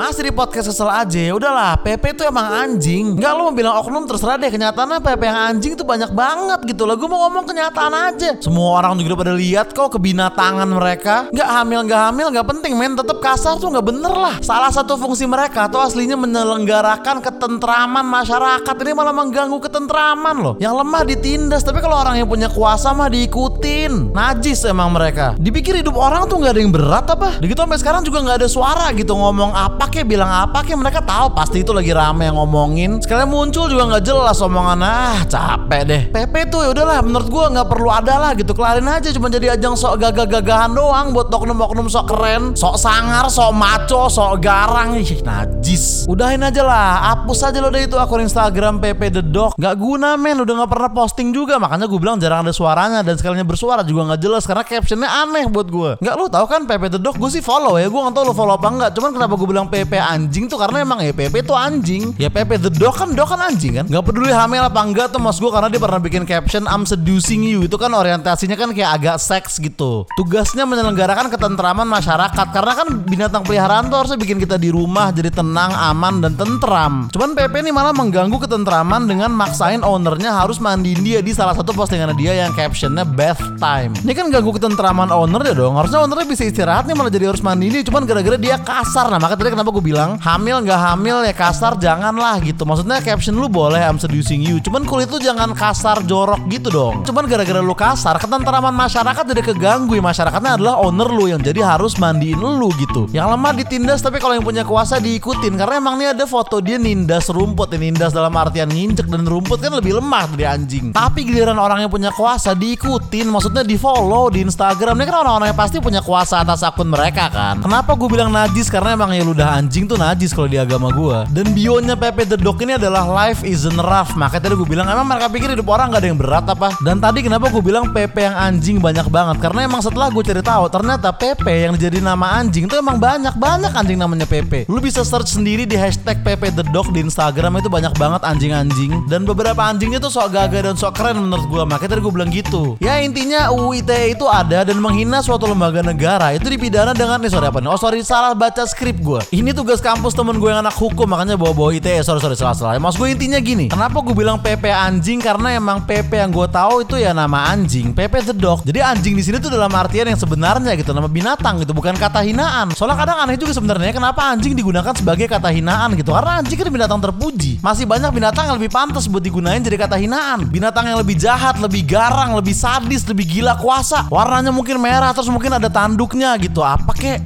Masih di podcast kesel aja ya udahlah Pepe itu emang anjing. Enggak lu mau bilang oknum terserah deh Kenyataannya Pepe yang anjing tuh banyak banget gitu loh. Gue mau ngomong kenyataan aja. Semua orang juga pada lihat kok kebinatangan mereka. Nggak hamil nggak hamil nggak penting men. Tetep kasar tuh nggak bener lah. Salah satu fungsi mereka tuh aslinya menyelenggarakan ketentraman masyarakat. Ini malah mengganggu ketentraman loh. Yang lemah ditindas Tapi kalau orang yang punya kuasa mah diikutin. Najis emang mereka. Dipikir hidup orang tuh nggak ada yang berat apa? Begitu sampai sekarang juga nggak ada suara gitu ngomong apa kek bilang apa kek? Mereka tahu pasti itu lagi rame yang ngomongin. Sekalian muncul juga nggak jelas omongan. Ah capek deh. Pepe tuh ya udahlah menurut gua nggak perlu ada lah gitu. Kelarin aja cuma jadi ajang sok gagah-gagahan doang buat oknum-oknum sok keren sok sangar sok maco sok garang. Ih najis. Udahin aja lah hapus aja lo deh itu akun Instagram Pepe the Dog. Nggak guna men udah nggak pernah posting juga. Makanya gue bilang jarang ada suaranya dan sekalinya bersuara juga nggak jelas karena captionnya aneh buat gue nggak lu tahu kan Pepe the Dog? Gue sih follow ya gue nggak tahu lo follow apa enggak cuman kenapa gue bilang Pepe anjing tuh karena emang ya Pepe tuh anjing. Ya Pepe the Dog kan dog kan anjing kan? Nggak peduli hamil apa enggak tuh mas gue karena dia pernah bikin caption I'm seducing you. Itu kan orientasinya kan kayak agak seks gitu. Tugasnya menyelenggarakan ketentraman masyarakat. Karena kan binatang peliharaan tuh harusnya bikin kita di rumah jadi tenang aman dan tentram. Cuman Pepe ini malah mengganggu ketentraman dengan maksain ownernya harus mandiin dia di salah satu postingan dia yang captionnya bath time. Ini kan ganggu ketentraman ownernya dong. Harusnya ownernya bisa istirahat nih malah jadi harus mandiin dia. Cuman gara-gara dia kasar. Nah makanya tadi kenapa gue bilang hamil nggak hamil ya kasar janganlah gitu. Maksudnya caption lu boleh I'm seducing you. Cuman kulit lu jangan kasar jorok gitu dong. Cuman gara-gara lu kasar ketentraman masyarakat jadi keganggu. Ya masyarakatnya adalah owner lu yang jadi harus mandiin lu gitu. Yang lemah ditindas tapi kalau yang punya kuasa diikutin. Karena emang nih ada foto dia nindas rumput ya nindas dalam artian nginjek dan rumput kan lebih lemah dari anjing. Tapi giliran orang yang punya kuasa diikutin. Maksudnya di follow di Instagram. Ini kan orang-orang yang pasti punya kuasa atas akun mereka kan. Kenapa gue bilang najis? Karena emang ya ludah anjing tuh najis kalau di agama gue dan bionya Pepe the Dog ini adalah life isn't rough. Makanya tadi gue bilang emang mereka pikir hidup orang gak ada yang berat apa? Dan tadi kenapa gue bilang Pepe yang anjing banyak banget? Karena emang setelah gue cari tahu ternyata Pepe yang jadi nama anjing tuh emang banyak banyak anjing namanya Pepe. Lu bisa search sendiri di hashtag Pepe the Dog di Instagram itu banyak banget anjing-anjing. Dan beberapa anjingnya tuh sok gagah dan sok keren menurut gue makanya tadi gue bilang gitu. Ya intinya UU ITE itu ada dan menghina suatu lembaga negara. Itu dipidana dengan nih sorry apa nih oh sorry salah baca skrip gue ini tugas kampus temen gue yang anak hukum makanya bawa-bawa ITE sorry sorry salah salah. Mas gue intinya gini kenapa gue bilang PP anjing? Karena emang PP yang gue tahu itu ya nama anjing PP the dog. Jadi anjing di sini tuh dalam artian yang sebenarnya gitu nama binatang gitu bukan kata hinaan. Soalnya kadang aneh juga sebenarnya kenapa anjing digunakan sebagai kata hinaan gitu? Karena anjing kan binatang terpuji. Masih banyak binatang yang lebih pantas buat digunain jadi kata hinaan. Binatang yang lebih jahat lebih garang lebih sadis lebih gila kuasa. Warnanya mungkin merah terus mungkin ada tanduknya gitu. Apa kek?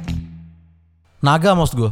Naga maksud gue